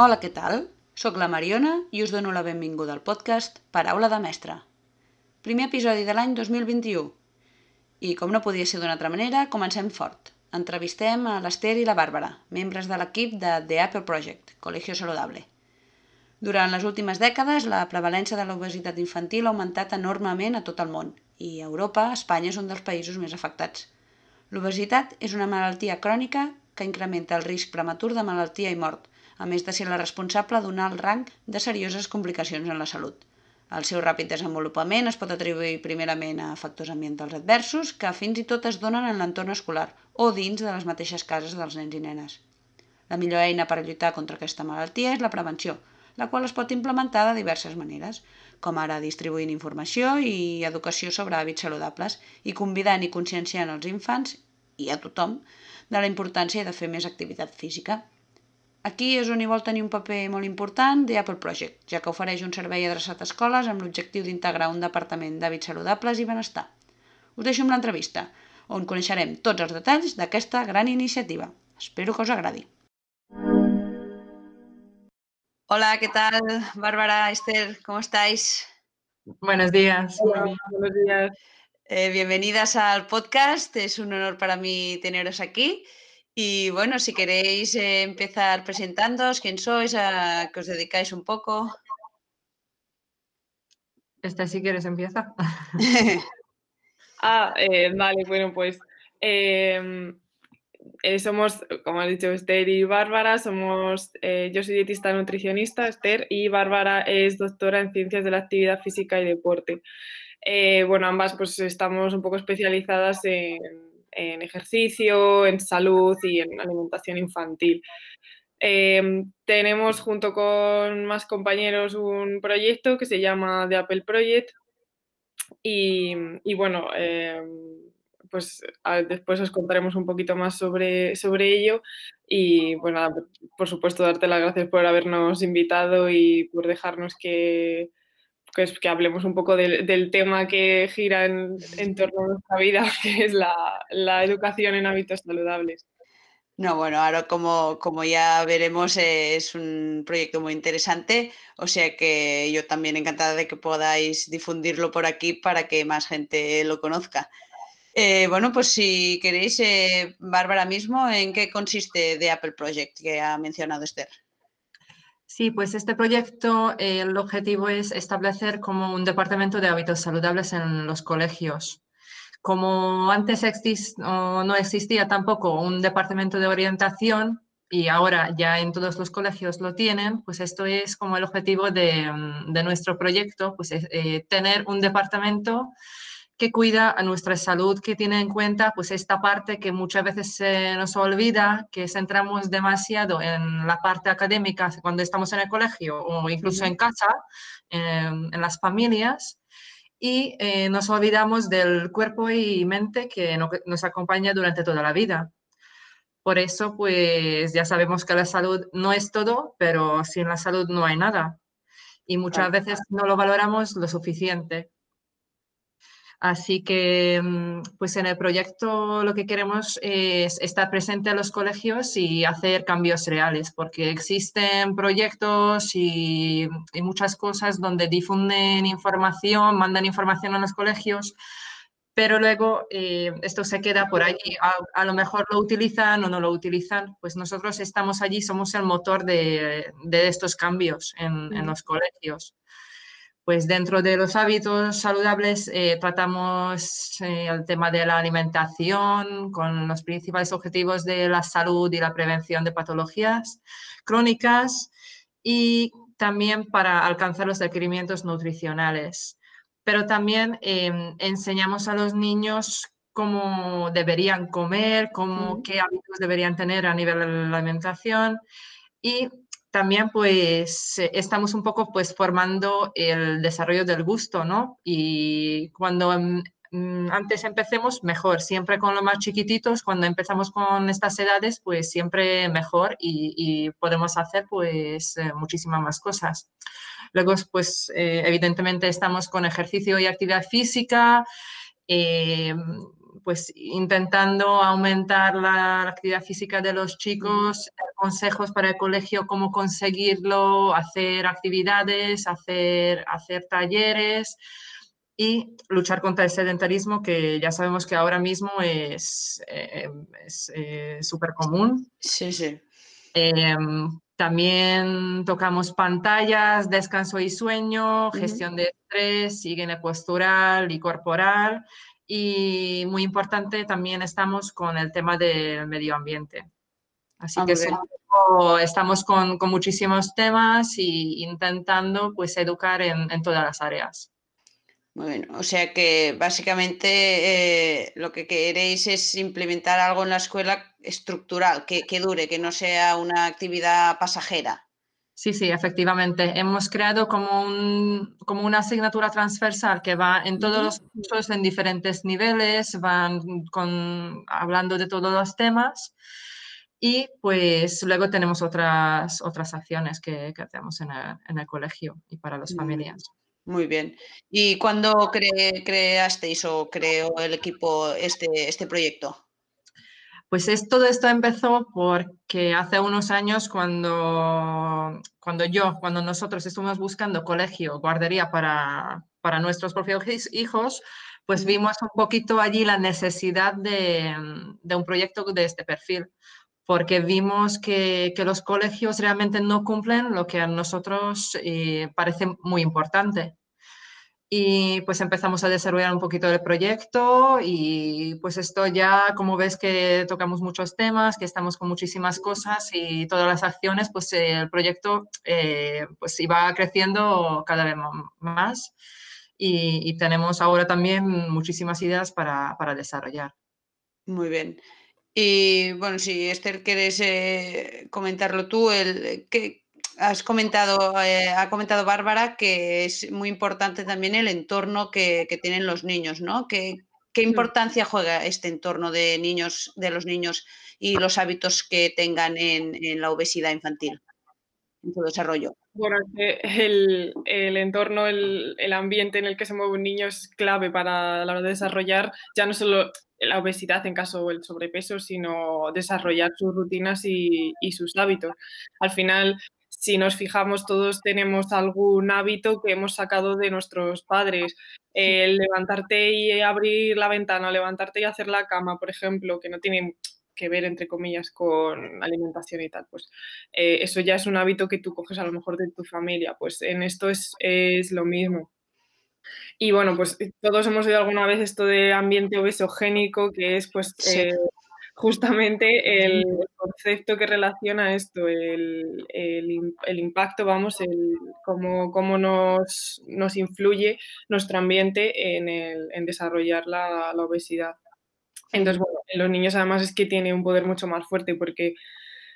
Hola, què tal? Soc la Mariona i us dono la benvinguda al podcast Paraula de Mestre. Primer episodi de l'any 2021. I com no podia ser d'una altra manera, comencem fort. Entrevistem a l'Ester i la Bàrbara, membres de l'equip de The Apple Project, Colegio Saludable. Durant les últimes dècades, la prevalència de l'obesitat infantil ha augmentat enormement a tot el món i a Europa, Espanya és un dels països més afectats. L'obesitat és una malaltia crònica que incrementa el risc prematur de malaltia i mort, a més de ser la responsable d'un alt rang de serioses complicacions en la salut. El seu ràpid desenvolupament es pot atribuir primerament a factors ambientals adversos que fins i tot es donen en l'entorn escolar o dins de les mateixes cases dels nens i nenes. La millor eina per lluitar contra aquesta malaltia és la prevenció, la qual es pot implementar de diverses maneres, com ara distribuint informació i educació sobre hàbits saludables i convidant i conscienciant els infants i a tothom de la importància de fer més activitat física. Aquí és on hi vol tenir un paper molt important The Apple Project, ja que ofereix un servei adreçat a escoles amb l'objectiu d'integrar un departament d'hàbits saludables i benestar. Us deixo amb l'entrevista, on coneixerem tots els detalls d'aquesta gran iniciativa. Espero que us agradi. Hola, ¿qué tal? Bárbara, Esther, ¿cómo estáis? Buenos días. Hola, buenos días. Eh, bienvenidas al podcast, es un honor para mí teneros aquí. Y bueno, si queréis eh, empezar presentándoos, quién sois, a qué os dedicáis un poco. Esta si quieres empieza. Ah, eh, vale, bueno, pues em, eh, somos, como ha dicho Esther y Bárbara, somos, eh, yo soy dietista nutricionista, Esther, y Bárbara es doctora en ciencias de la actividad física y deporte. Eh, bueno, ambas pues estamos un poco especializadas en, en ejercicio, en salud y en alimentación infantil. Em, tenemos junto con más compañeros un proyecto que se llama The Apple Project y, bueno, em, pues después os contaremos un poquito más sobre, sobre ello y pues nada, por- por supuesto darte las gracias por habernos invitado y por dejarnos que, pues, que hablemos un poco del, del tema que gira en, en torno a nuestra vida, que es la, la educación en hábitos saludables. No, bueno, ahora como, como ya veremos es un proyecto muy interesante, o sea que yo también encantada de que podáis difundirlo por aquí para que más gente lo conozca. Eh, bueno, pues si queréis, eh, Bárbara mismo, ¿en qué consiste The Apple Project que ha mencionado Esther? Sí, pues este proyecto, eh, el objetivo es establecer como un departamento de hábitos saludables en los colegios. Como antes exis- o no existía tampoco un departamento de orientación y ahora ya en todos los colegios lo tienen, pues esto es como el objetivo de, mm, de nuestro proyecto, pues es, eh, tener un departamento que cuida a nuestra salud, que tiene en cuenta pues esta parte que muchas veces se nos olvida, que centramos demasiado en la parte académica cuando estamos en el colegio o incluso en casa, en, en las familias, y eh, nos olvidamos del cuerpo y mente que no- nos acompaña durante toda la vida. Por eso, pues ya sabemos que la salud no es todo, pero sin la salud no hay nada. Y muchas veces no lo valoramos lo suficiente. Así que, mm, pues en el proyecto lo que queremos es estar presente en los colegios y hacer cambios reales, porque existen proyectos y, y muchas cosas donde difunden información, mandan información a los colegios, pero luego eh, esto se queda por allí. A, a lo mejor lo utilizan o no lo utilizan. Pues nosotros estamos allí, somos el motor de, de estos cambios en, los colegios. Pues dentro de los hábitos saludables eh, tratamos eh, el tema de la alimentación con los principales objetivos de la salud y la prevención de patologías crónicas y también para alcanzar los requerimientos nutricionales. Pero también eh, enseñamos a los niños cómo deberían comer, cómo, qué hábitos deberían tener a nivel de la alimentación y también pues eh, estamos un poco pues formando el desarrollo del gusto, ¿no? Y cuando mm, mm, antes empecemos, mejor, siempre con los más chiquititos, cuando empezamos con estas edades, pues siempre mejor y, podemos hacer pues eh, muchísimas más cosas. Luego, pues eh, evidentemente estamos con ejercicio y actividad física, eh, pues intentando aumentar la, actividad física de los chicos, consejos para el colegio, cómo conseguirlo, hacer actividades, hacer, hacer talleres y luchar contra el sedentarismo, que ya sabemos que ahora mismo es súper común. Sí, sí. Em, también tocamos pantallas, descanso y sueño, gestión de estrés, higiene postural y corporal. Y muy importante, también estamos con el tema del medio ambiente. Así ah, que estamos con, con, muchísimos temas y intentando pues, educar en, en todas las áreas. Bueno, o sea que básicamente eh, lo que queréis es implementar algo en la escuela estructural, que, dure, que no sea una actividad pasajera. Sí, sí, efectivamente. Hemos creado como, un, como una asignatura transversal que va en todos los cursos, en diferentes niveles, van con, hablando de todos los temas. Y pues luego tenemos otras, otras acciones que, que hacemos en el, en el, colegio y para las familias. Muy bien. ¿Y cuándo creasteis o creó el equipo este, este proyecto? Pues es, todo esto empezó porque hace unos años cuando, cuando yo, cuando nosotros estuvimos buscando colegio, guardería para, para nuestros propios hijos, pues vimos un poquito allí la necesidad de, de un proyecto de este perfil, porque vimos que, que, los colegios realmente no cumplen lo que a nosotros eh, parece muy importante. Y pues empezamos a desarrollar un poquito el proyecto y pues esto ya, como ves que tocamos muchos temas, que estamos con muchísimas cosas y todas las acciones, pues el proyecto eh, pues iba creciendo cada vez más y, y, tenemos ahora también muchísimas ideas para, para desarrollar. Muy bien. Y bueno, si Esther quieres eh, comentarlo tú, el, ¿qué, has comentado, eh, ha comentado Bárbara que es muy importante también el entorno que, tienen los niños, ¿no? ¿Qué, ¿Qué, importancia juega este entorno de niños, de los niños y los hábitos que tengan en, la obesidad infantil, en su desarrollo? Bueno, el, el entorno, el, el, ambiente en el que se mueve un niño es clave para la hora de desarrollar ya no solo la obesidad en caso del sobrepeso, sino desarrollar sus rutinas y, y sus hábitos. Al final, si nos fijamos, todos tenemos algún hábito que hemos sacado de nuestros padres. El levantarte y abrir la ventana, levantarte y hacer la cama, por ejemplo, que no tiene que ver, entre comillas, con alimentación y tal, pues eh, eso ya es un hábito que tú coges a lo mejor de tu familia. Pues en esto es, es lo mismo. Y bueno, pues todos hemos oído alguna vez esto de ambiente obesogénico, que es pues eh, justamente el concepto que relaciona esto, el, impacto, vamos, el cómo, cómo nos, nos, influye nuestro ambiente en, en desarrollar la, la, obesidad. Entonces, bueno, los niños además es que tiene un poder mucho más fuerte porque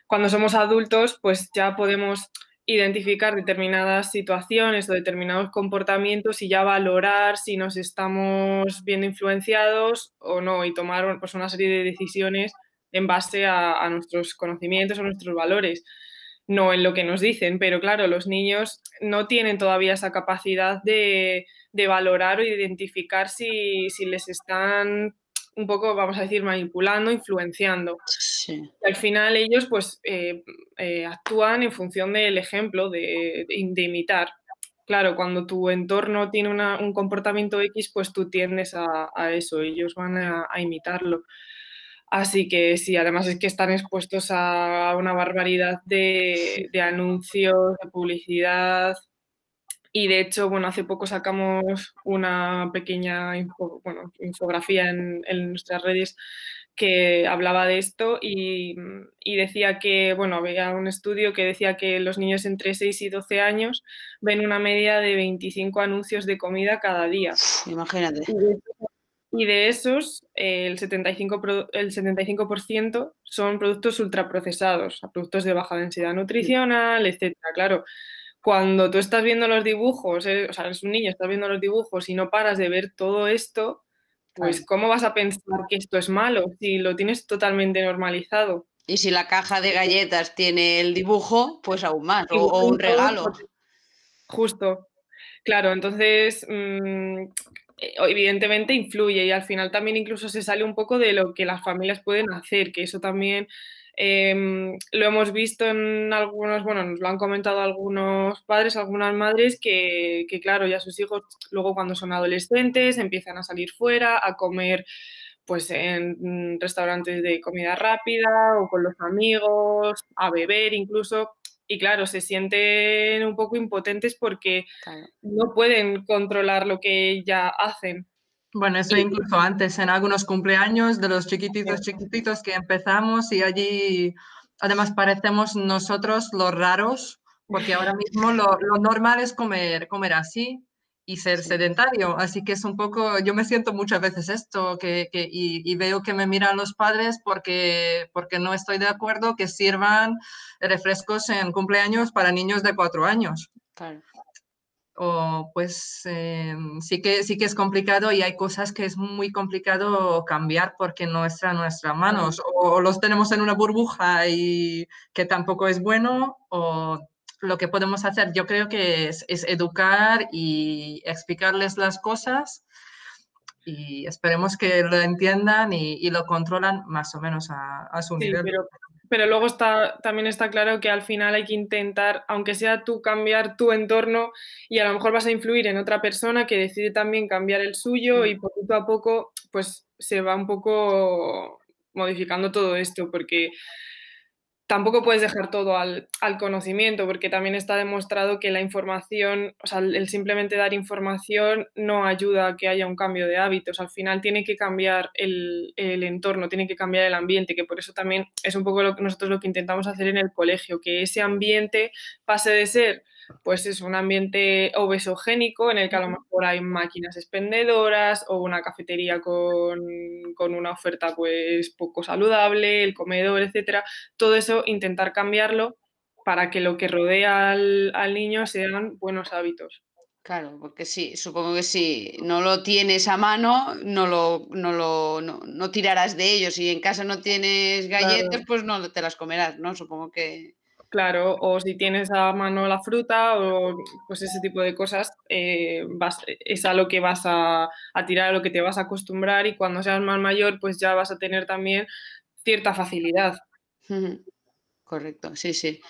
cuando somos adultos, pues ya podemos identificar determinadas situaciones o determinados comportamientos y ya valorar si nos estamos viendo influenciados o no y tomar pues, una serie de decisiones en base a, nuestros conocimientos o nuestros valores, no en lo que nos dicen. Pero claro, los niños no tienen todavía esa capacidad de, valorar o identificar si, si les están un poco, vamos a decir, manipulando, influenciando. al final ellos pues eh, eh, actúan en función del ejemplo, de, imitar. Claro, cuando tu entorno tiene un comportamiento X, pues tú tiendes a, eso, ellos van a, imitarlo. Así que sí, además es que están expuestos a una barbaridad de, de anuncios, de publicidad, y de hecho, bueno, hace poco sacamos una pequeña bueno, infografía en, nuestras redes que hablaba de esto y, y, decía que, bueno, había un estudio que decía que los niños entre 6 y 12 años ven una media de 25 anuncios de comida cada día. Imagínate. Y de, esos, el 75%, el 75 son productos ultraprocesados, productos de baja densidad nutricional, etcétera. Claro, cuando tú estás viendo los dibujos, o sea, eres un niño, estás viendo los dibujos y no paras de ver todo esto, pues ¿cómo vas a pensar que esto es malo si lo tienes totalmente normalizado? Y si la caja de galletas tiene el dibujo, pues aún más, o, un regalo. Justo. Claro, entonces mm, eh, evidentemente influye y al final también incluso se sale un poco de lo que las familias pueden hacer, que eso también em, lo hemos visto en algunos, bueno, nos lo han comentado algunos padres, algunas madres, que, que, claro, ya sus hijos luego cuando son adolescentes empiezan a salir fuera, a comer pues en restaurantes de comida rápida o con los amigos, a beber incluso. Y claro, se sienten un poco impotentes porque no pueden controlar lo que ya hacen. Bueno, eso incluso antes, en algunos cumpleaños de los chiquititos, chiquititos que empezamos y allí además parecemos nosotros los raros, porque ahora mismo lo, lo normal es comer, comer así y ser sedentario. Así que es un poco, yo me siento muchas veces esto que, que y, veo que me miran los padres porque, porque no estoy de acuerdo que sirvan refrescos en cumpleaños para niños de cuatro años. Claro. O pues eh, sí, que, sí que es complicado y hay cosas que es muy complicado cambiar porque no está en nuestras manos. O, los tenemos en una burbuja y que tampoco es bueno o lo que podemos hacer, yo creo que es, educar y explicarles las cosas y esperemos que lo entiendan y, lo controlan más o menos a, su nivel. Pero, pero, luego está, también está claro que al final hay que intentar, aunque sea tú, cambiar tu entorno y a lo mejor vas a influir en otra persona que decide también cambiar el suyo y poquito a poco pues se va un poco modificando todo esto porque tampoco puedes dejar todo al, conocimiento, porque también está demostrado que la información, o sea, el simplemente dar información no ayuda a que haya un cambio de hábitos. Al final tiene que cambiar el, el, entorno, tiene que cambiar el ambiente, que por eso también es un poco lo que nosotros lo que intentamos hacer en el colegio, que ese ambiente pase de ser pues es un ambiente obesogénico en el que a lo mejor hay máquinas expendedoras o una cafetería con, una oferta pues poco saludable, el comedor, etcétera. Todo eso intentar cambiarlo para que lo que rodea al, niño sean buenos hábitos. Claro, porque sí, supongo que si no lo tienes a mano, no lo, no lo no, tirarás de ellos. Si en casa no tienes galletas, pues no te las comerás, ¿no? Supongo que. Claro, o si tienes a mano la fruta o pues ese tipo de cosas, eh, es a lo que vas a, tirar, a lo que te vas a acostumbrar y cuando seas más mayor pues ya vas a tener también cierta facilidad. Correcto, sí, sí.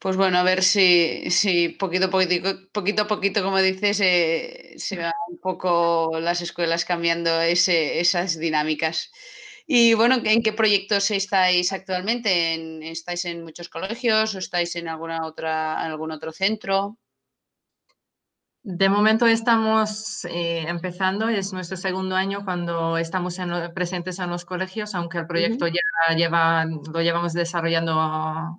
Pues bueno, a ver si, si poquito, a poquito, poquito a poquito, como dices, eh, se van un poco las escuelas cambiando ese, esas dinámicas. Y bueno, ¿en qué proyectos estáis actualmente? ¿Estáis en muchos colegios o estáis en alguna otra, algún otro centro? De momento estamos eh, empezando, es nuestro segundo año cuando estamos presentes en los colegios, aunque el proyecto ya lleva, lo llevamos desarrollando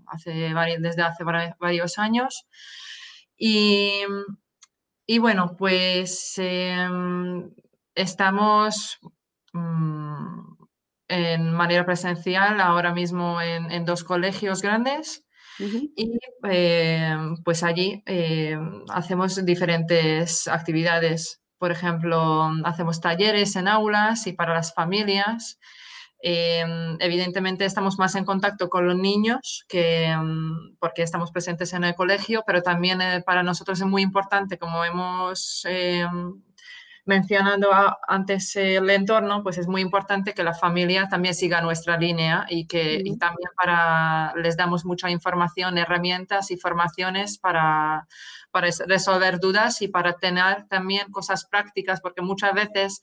hace desde hace varios años. Y, y bueno, pues em, estamos... Mm, en manera presencial ahora mismo en, dos colegios grandes y eh, pues allí eh, hacemos diferentes actividades. Por ejemplo, hacemos talleres en aulas y para las familias. Eh, evidentemente estamos más en contacto con los niños que, porque estamos presentes en el colegio, pero también para nosotros es muy importante, como hemos mencionando antes el entorno, pues es muy importante que la familia también siga nuestra línea y que también para les damos mucha información, herramientas y formaciones para, para resolver dudas y para tener también cosas prácticas, porque muchas veces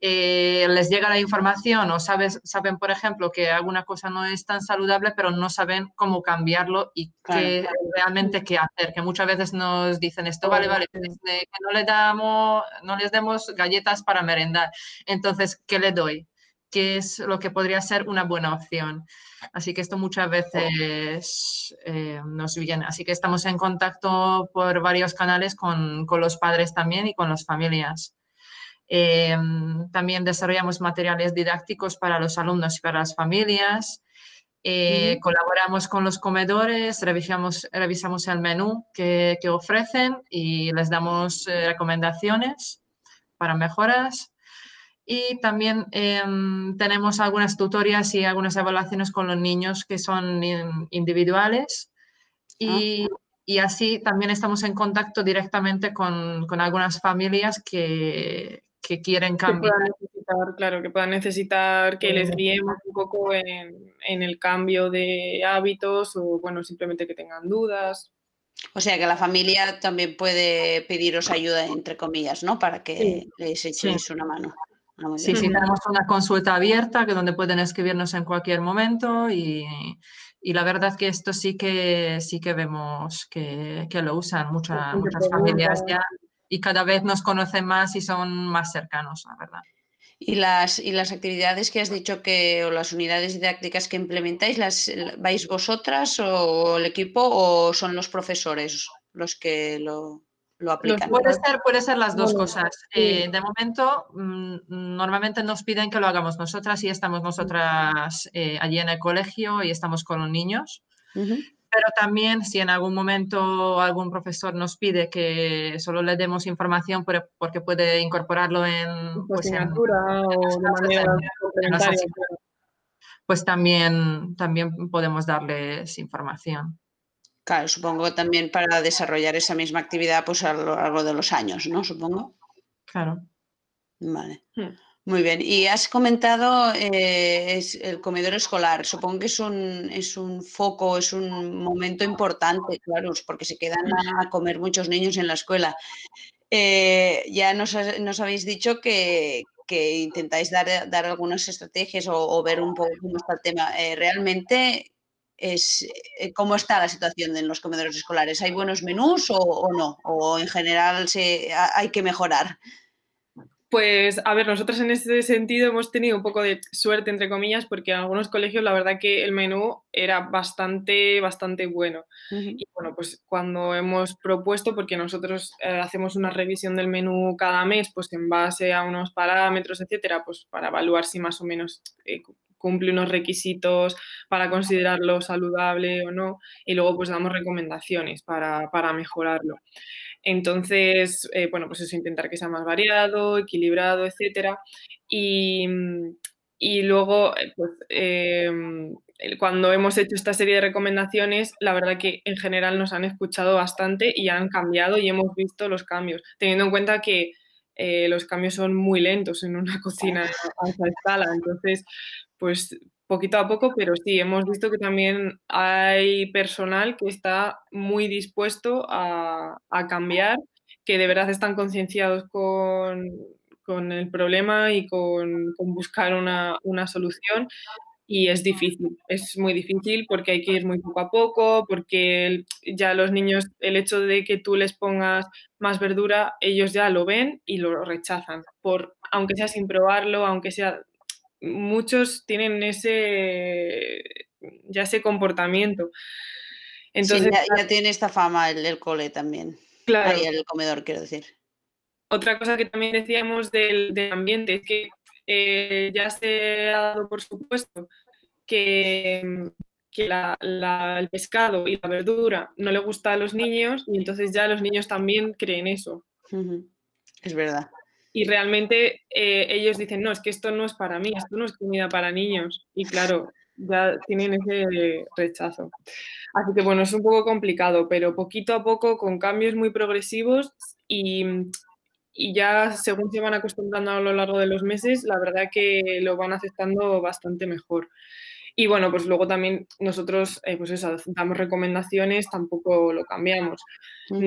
eh, les llega la información o sabes, saben, por ejemplo, que alguna cosa no es tan saludable, pero no saben cómo cambiarlo y qué, realmente qué hacer. Que muchas veces nos dicen esto, vale, vale, que no, le damos, no les demos galletas para merendar. Entonces, ¿qué le doy? ¿Qué es lo que podría ser una buena opción? Así que esto muchas veces eh, nos viene. Así que estamos en contacto por varios canales con, con los padres también y con las familias. Eh, también desarrollamos materiales didácticos para los alumnos y para las familias. Eh, colaboramos con los comedores, revisamos, revisamos el menú que, que ofrecen y les damos recomendaciones para mejoras. Y también em, tenemos algunas tutorías y algunas evaluaciones con los niños que son individuales. Y, ah. y, así también estamos en contacto directamente con, con algunas familias que, que quieren que cambiar. puedan necesitar, claro, que puedan necesitar que les Eh. guiemos un poco en, en el cambio de hábitos o, bueno, simplemente que tengan dudas. O sea que la familia también puede pediros ayuda, entre comillas, ¿no? Para que Sí. les echéis una mano. Ah, Sí, sí, tenemos una consulta abierta que donde pueden escribirnos en cualquier momento y, y la verdad que esto sí que sí que vemos que, que lo usan mucha- Bastante muchas familias ya y cada vez nos conocen más y son más cercanos, la verdad. Y las, y las actividades que has dicho que, o las unidades didácticas que implementáis, ¿las vais vosotras o el equipo o son los profesores los que lo, lo aplican? Puede ser, puede ser las dos Bueno, cosas. sí. Eh, de momento, mm, normalmente nos piden que lo hagamos nosotras y estamos nosotras eh, allí en el colegio y estamos con los niños. Pero también si en algún momento algún profesor nos pide que solo le demos información por- porque puede incorporarlo en, pues, en- pues también, también podemos darles información. Claro, supongo también para desarrollar esa misma actividad pues a lo largo de los años, ¿no? Supongo. Claro. Vale. Hmm. Muy bien. Y has comentado eh, es el comedor escolar. Supongo que es un, es un foco, es un momento importante, claro, porque se quedan a comer muchos niños en la escuela. Eh, ya nos, has- nos habéis dicho que, que intentáis dar, dar algunas estrategias o, o ver un poco cómo está el tema. Eh, realmente, es, eh, ¿cómo está la situación en los comedores escolares? ¿Hay buenos menús o, o no? ¿O en general se, ha- hay que mejorar? Pues, a ver, nosotros en ese sentido hemos tenido un poco de suerte, entre comillas, porque en algunos colegios la verdad que el menú era bastante, bastante bueno. Y bueno, pues cuando hemos propuesto, porque nosotros eh, hacemos una revisión del menú cada mes, pues en base a unos parámetros, etcétera, pues para evaluar si más o menos eh, cumple unos requisitos para considerarlo saludable o no, y luego pues damos recomendaciones para, para mejorarlo. Entonces, eh, bueno, pues eso, intentar que sea más variado, equilibrado, etcétera. Y, y luego, eh, pues, em, cuando hemos hecho esta serie de recomendaciones, la verdad que en general nos han escuchado bastante y han cambiado y hemos visto los cambios, teniendo en cuenta que eh, los cambios son muy lentos en una cocina a esa escala. Entonces, pues poquito a poco, pero sí, hemos visto que también hay personal que está muy dispuesto a, a cambiar, que de verdad están concienciados con, con el problema y con, con buscar una, una solución. Y es difícil, es muy difícil porque hay que ir muy poco a poco, porque ya los niños, el hecho de que tú les pongas más verdura, ellos ya lo ven y lo rechazan, por, aunque sea sin probarlo, aunque sea muchos tienen ese ya ese comportamiento. Sí, Entonces, ya, ya tiene esta fama el, el cole también. claro, Ahí el comedor, quiero decir. otra cosa que también decíamos del, del ambiente es que eh, ya se ha dado por supuesto que, que la- la- el pescado y la verdura no le gusta a los niños y entonces ya los niños también creen eso. Es verdad. Y realmente eh, ellos dicen, no, es que esto no es para mí, esto no es comida para niños. Y claro, ya tienen ese rechazo. Así que bueno, es un poco complicado, pero poquito a poco, con cambios muy progresivos y, y ya según se van acostumbrando a lo largo de los meses, la verdad que lo van aceptando bastante mejor. Y bueno, pues luego también nosotros, eh, pues eso, damos recomendaciones, tampoco lo cambiamos. Ujú.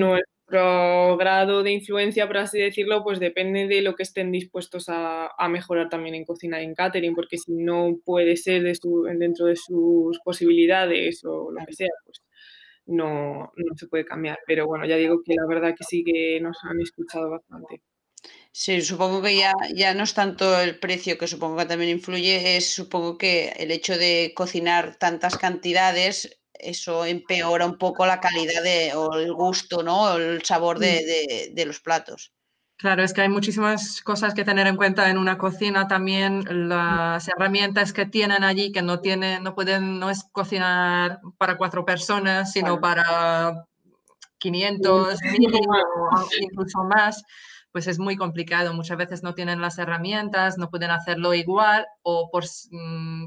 Nuestro grado de influencia, por así decirlo, pues depende de lo que estén dispuestos a, a mejorar también en cocina y en catering, porque si no puede ser de su- dentro de sus posibilidades o lo que sea, pues no, no se puede cambiar. Pero bueno, ya digo que la verdad que sí que nos han escuchado bastante. Sí, supongo que ya, ya no es tanto el precio, que supongo que también influye, es supongo que el hecho de cocinar tantas cantidades, eso empeora un poco la calidad de, o el gusto, ¿no? O el sabor de, de- de los platos. Claro, es que hay muchísimas cosas que tener en cuenta en una cocina también, las herramientas que tienen allí que no tienen, no pueden, no es cocinar para cuatro personas, sino para 500, 1000 o incluso más, pues es muy complicado. Muchas veces no tienen las herramientas, no pueden hacerlo igual o por, mm,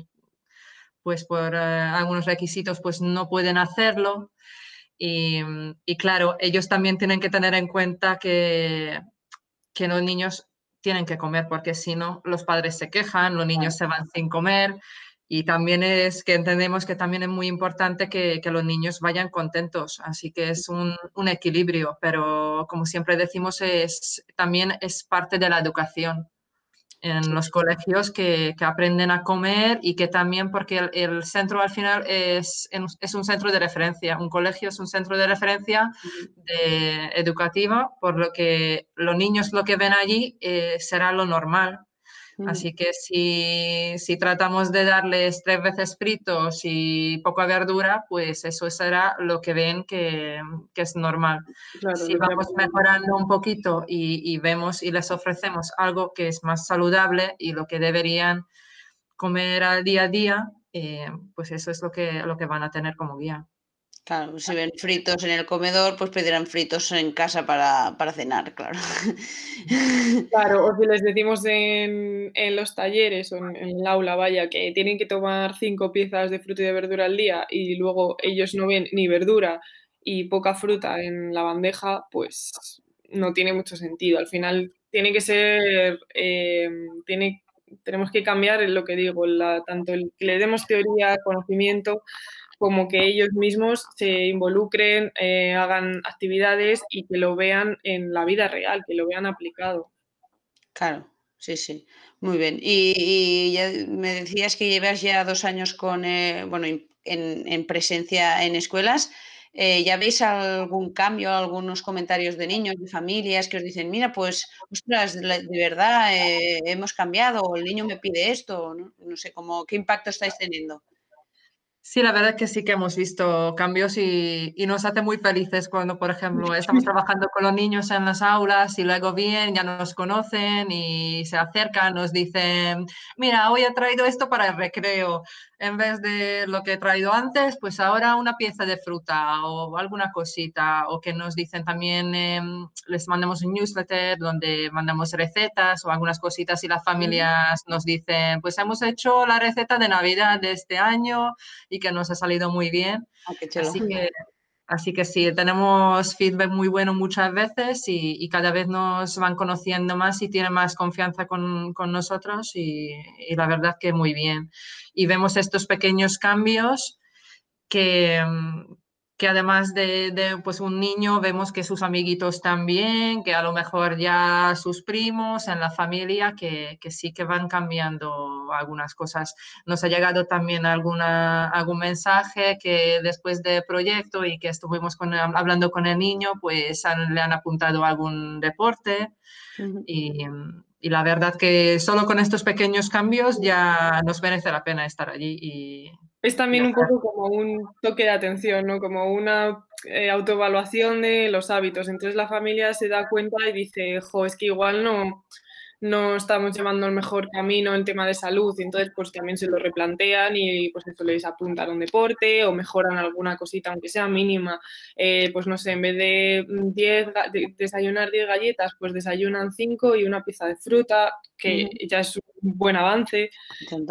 pues por eh, algunos requisitos pues no pueden hacerlo. Y, y claro, ellos también tienen que tener en cuenta que, que los niños tienen que comer porque si no los padres se quejan, los niños se van sin comer. Y también es que entendemos que también es muy importante que, que los niños vayan contentos, así que es un, un, equilibrio, pero como siempre decimos, es, también es parte de la educación en los colegios que, que, aprenden a comer y que también, porque el, el, centro al final es, es un centro de referencia, un colegio es un centro de referencia de, educativa, por lo que los niños lo que ven allí eh, será lo normal Así que si, si, tratamos de darles tres veces fritos y poca verdura, pues eso será lo que ven que, que es normal. Claro, si vamos mejorando un poquito y, y, vemos y les ofrecemos algo que es más saludable y lo que deberían comer al día a día, eh, pues eso es lo que, lo que van a tener como guía. Claro, si ven fritos en el comedor, pues pedirán fritos en casa para, para cenar, claro. Claro, o si les decimos en, en los talleres o en, en, el aula, vaya, que tienen que tomar cinco piezas de fruta y de verdura al día y luego ellos no ven ni verdura y poca fruta en la bandeja, pues no tiene mucho sentido. Al final tiene que ser, eh, tiene, tenemos que cambiar lo que digo, la, tanto el que le demos teoría, conocimiento, como que ellos mismos se involucren, eh, hagan actividades y que lo vean en la vida real, que lo vean aplicado. Claro, sí, sí, muy bien. Y, ya me decías que llevas ya dos años con, eh, bueno, en, en, presencia en escuelas. Eh, ¿Ya veis algún cambio, algunos comentarios de niños, de familias que os dicen, mira, pues, ostras, de, verdad hemos cambiado, el niño me pide esto, no, no sé, cómo, ¿qué impacto estáis teniendo? Sí, la verdad es que sí que hemos visto cambios y, y, nos hace muy felices cuando, por ejemplo, estamos trabajando con los niños en las aulas y luego bien, ya nos conocen y se acercan, nos dicen, mira, hoy he traído esto para el recreo. En vez de lo que he traído antes, pues ahora una pieza de fruta o alguna cosita. O que nos dicen también, eh, les mandamos un newsletter donde mandamos recetas o algunas cositas y las familias nos dicen, pues hemos hecho la receta de Navidad de este año y que nos ha salido muy bien. Ah, así, que, así que sí, tenemos feedback muy bueno muchas veces y, cada vez nos van conociendo más y tienen más confianza con, con nosotros y, y, la verdad que muy bien. Y vemos estos pequeños cambios que, que además de, de, pues un niño vemos que sus amiguitos también, que a lo mejor ya sus primos en la familia, que, que sí que van cambiando algunas cosas. Nos ha llegado también alguna, algún mensaje que después del proyecto y que estuvimos con, hablando con el niño, pues han, le han apuntado algún deporte uh -huh. y, y la verdad que solo con estos pequeños cambios ya nos merece la pena estar allí y es también un poco como un toque de atención, ¿no? Como una eh, autoevaluación de los hábitos. Entonces la familia se da cuenta y dice, jo, es que igual no, no estamos llevando el mejor camino en tema de salud, y entonces pues también se lo replantean y pues eso les apuntan a un deporte o mejoran alguna cosita, aunque sea mínima, eh, pues no sé, en vez de 10, de desayunar 10 galletas, pues desayunan 5 y una pieza de fruta, que mm. ya es un buen avance.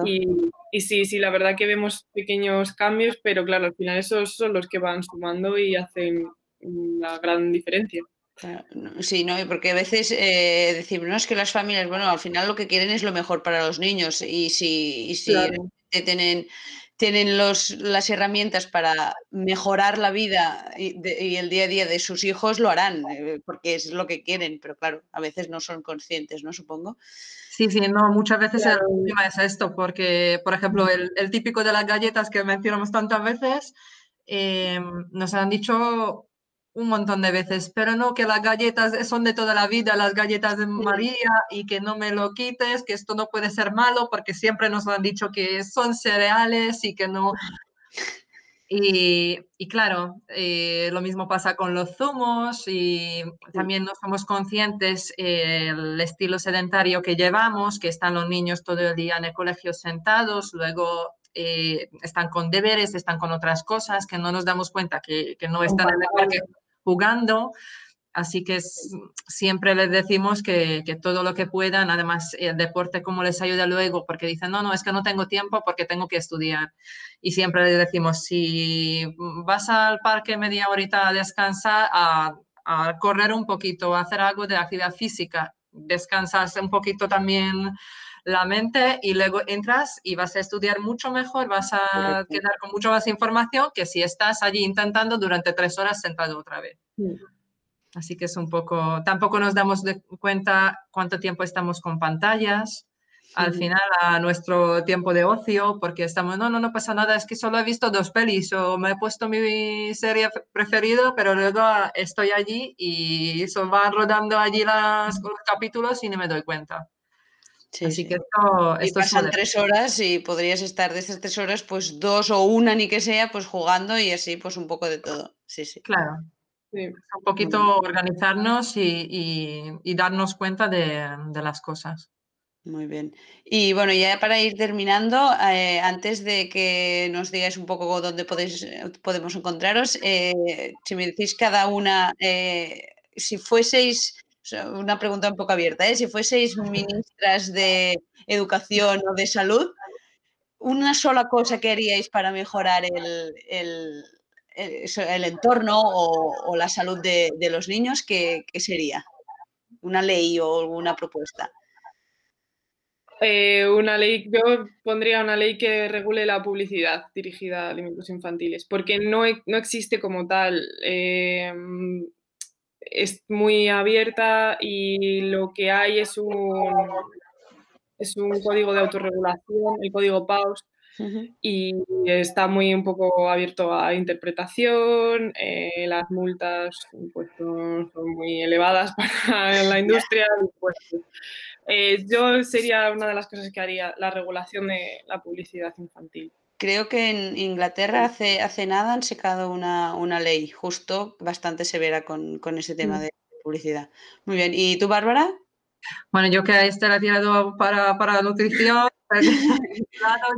Y, y, sí, sí, la verdad que vemos pequeños cambios, pero claro, al final esos son los que van sumando y hacen la gran diferencia. Sí, no, porque a veces eh, decimos, no, es que las familias, bueno, al final lo que quieren es lo mejor para los niños y si, y si claro. tienen, tienen los, las herramientas para mejorar la vida y, de, y, el día a día de sus hijos, lo harán, eh, porque es lo que quieren, pero claro, a veces no son conscientes, ¿no? Supongo. Sí, sí, no, muchas veces claro. el problema es esto, porque, por ejemplo, el, el, típico de las galletas que mencionamos tantas veces, eh, nos han dicho un montón de veces, pero no, que las galletas son de toda la vida, las galletas de María, y que no me lo quites, que esto no puede ser malo, porque siempre nos han dicho que son cereales y que no... Y, y claro, eh, lo mismo pasa con los zumos y también no somos conscientes eh, el estilo sedentario que llevamos, que están los niños todo el día en el colegio sentados, luego eh, están con deberes, están con otras cosas, que no nos damos cuenta que, que no están en el parque jugando. Así que siempre les decimos que, que, todo lo que puedan, además el deporte como les ayuda luego, porque dicen, no, no, es que no tengo tiempo porque tengo que estudiar. Y siempre les decimos, si vas al parque media horita a descansar, a, a correr un poquito, a hacer algo de actividad física descansas un poquito también la mente y luego entras y vas a estudiar mucho mejor, vas a quedar con mucho más información que si estás allí intentando durante tres horas sentado otra vez. Así que es un poco, tampoco nos damos de cuenta cuánto tiempo estamos con pantallas, al final a nuestro tiempo de ocio, porque estamos, no, no, no pasa nada, es que solo he visto dos pelis o me he puesto mi serie preferida, pero luego estoy allí y se van rodando allí las, los capítulos y no me doy cuenta. Así que esto, esto pasan tres horas y podrías estar de esas tres horas, pues dos o una ni que sea, pues jugando y así, pues un poco de todo. Sí, sí. Claro. Un poquito organizarnos y, y, darnos cuenta de, de, las cosas. Muy bien. Y bueno, ya para ir terminando, eh, antes de que nos digáis un poco dónde podéis, podemos encontraros, eh, si me decís cada una, eh, si fueseis una pregunta un poco abierta, ¿eh? si fueseis ministras de educación o de salud, una sola cosa que haríais para mejorar el, el, el, entorno o, o, la salud de, de los niños, ¿qué, ¿qué, sería? ¿Una ley o una propuesta? Eh, una ley, yo pondría una ley que regule la publicidad dirigida a alimentos infantiles, porque no, no existe como tal. Eh, es muy abierta y lo que hay es un, es un código de autorregulación, el código PAUS, y está muy un poco abierto a interpretación, eh, las multas pues, son, muy elevadas para la industria. Pues, eh, yo sería una de las cosas que haría, la regulación de la publicidad infantil. Creo que en Inglaterra hace, hace nada han sacado una, una ley justo bastante severa con, con ese tema mm. de publicidad. Muy bien. ¿Y tú, Bárbara? Bueno, yo que este la tirado para, para nutrición,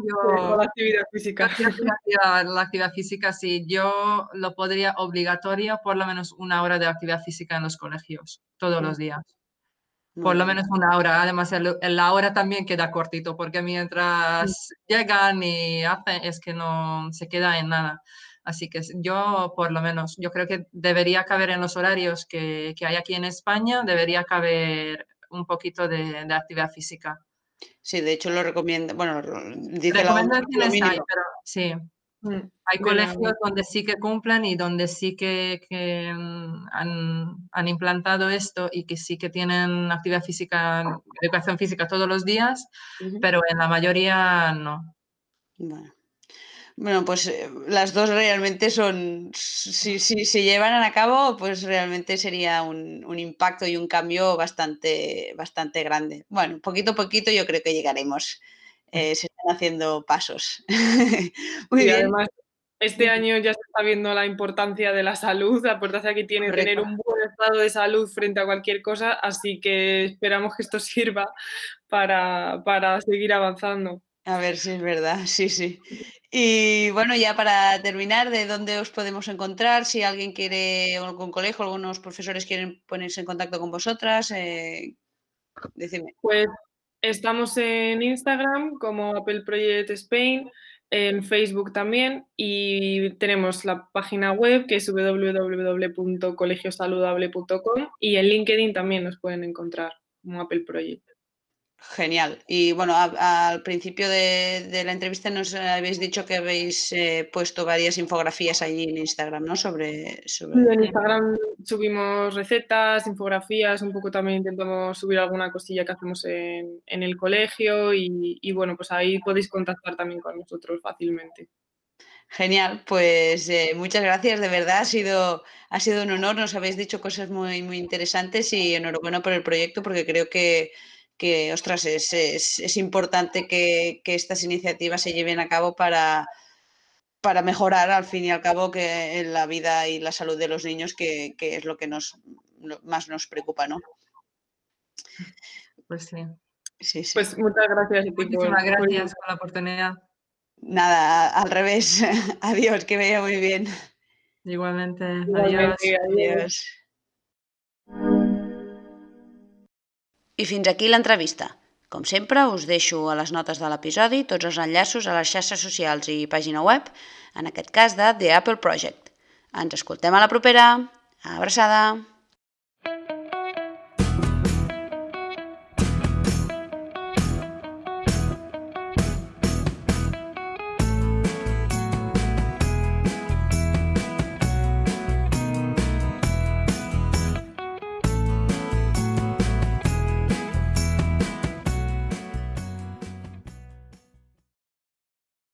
yo, la actividad física. La actividad, física, sí. Yo lo podría obligatoria por lo menos una hora de actividad física en los colegios, todos los días por lo menos una hora. Además, el, la hora también queda cortito, porque mientras llegan y hacen, es que no se queda en nada. Así que yo, por lo menos, yo creo que debería caber en los horarios que, que hay aquí en España, debería caber un poquito de, actividad física. Sí, de hecho lo recomiendo, bueno, dice la pero sí. Mm, Hay colegios donde sí que cumplen y donde sí que, mm, han, implantado esto y que sí que tienen actividad física, educación física todos los días, pero en la mayoría no. Bueno. pues eh, las dos realmente son, si, se llevaran a cabo, pues realmente sería un, un, impacto y un cambio bastante, bastante grande. Bueno, poquito a poquito yo creo que llegaremos. Eh, se están haciendo pasos. Muy bien. Además, este año ya se está viendo la importancia de la salud, la importancia que tiene tener un buen estado de salud frente a cualquier cosa, así que esperamos que esto sirva para, para seguir avanzando. A ver si es verdad, sí, sí. Y bueno, ya para terminar, ¿de dónde os podemos encontrar? Si alguien quiere, algún colegio, algunos profesores quieren ponerse en contacto con vosotras, eh, decime. Pues Estamos en Instagram como Apple Project Spain, en Facebook también y tenemos la página web que es www.colegiosaludable.com y en LinkedIn también nos pueden encontrar como Apple Project. Genial. Y bueno, al principio de, la entrevista nos habéis dicho que habéis eh, puesto varias infografías allí en Instagram, ¿no? Sobre, sobre... En Instagram subimos recetas, infografías, un poco también intentamos subir alguna cosilla que hacemos en, el colegio y, bueno, pues ahí podéis contactar también con nosotros fácilmente. Genial, pues eh, muchas gracias, de verdad ha sido, ha sido un honor, nos habéis dicho cosas muy, muy interesantes y enhorabuena por el proyecto porque creo que que, ostras, es, es, importante que, que, estas iniciativas se lleven a cabo para, para mejorar, al fin y al cabo, que en la vida y la salud de los niños, que, que es lo que nos, más nos preocupa, ¿no? Pues sí. sí, sí. Pues muchas gracias. Muchísimas gracias por la oportunidad. Nada, al revés. Adiós, que vaya muy bien. Igualmente. Adiós. adiós. I fins aquí l'entrevista. Com sempre, us deixo a les notes de l'episodi tots els enllaços a les xarxes socials i pàgina web, en aquest cas de The Apple Project. Ens escoltem a la propera. Abraçada!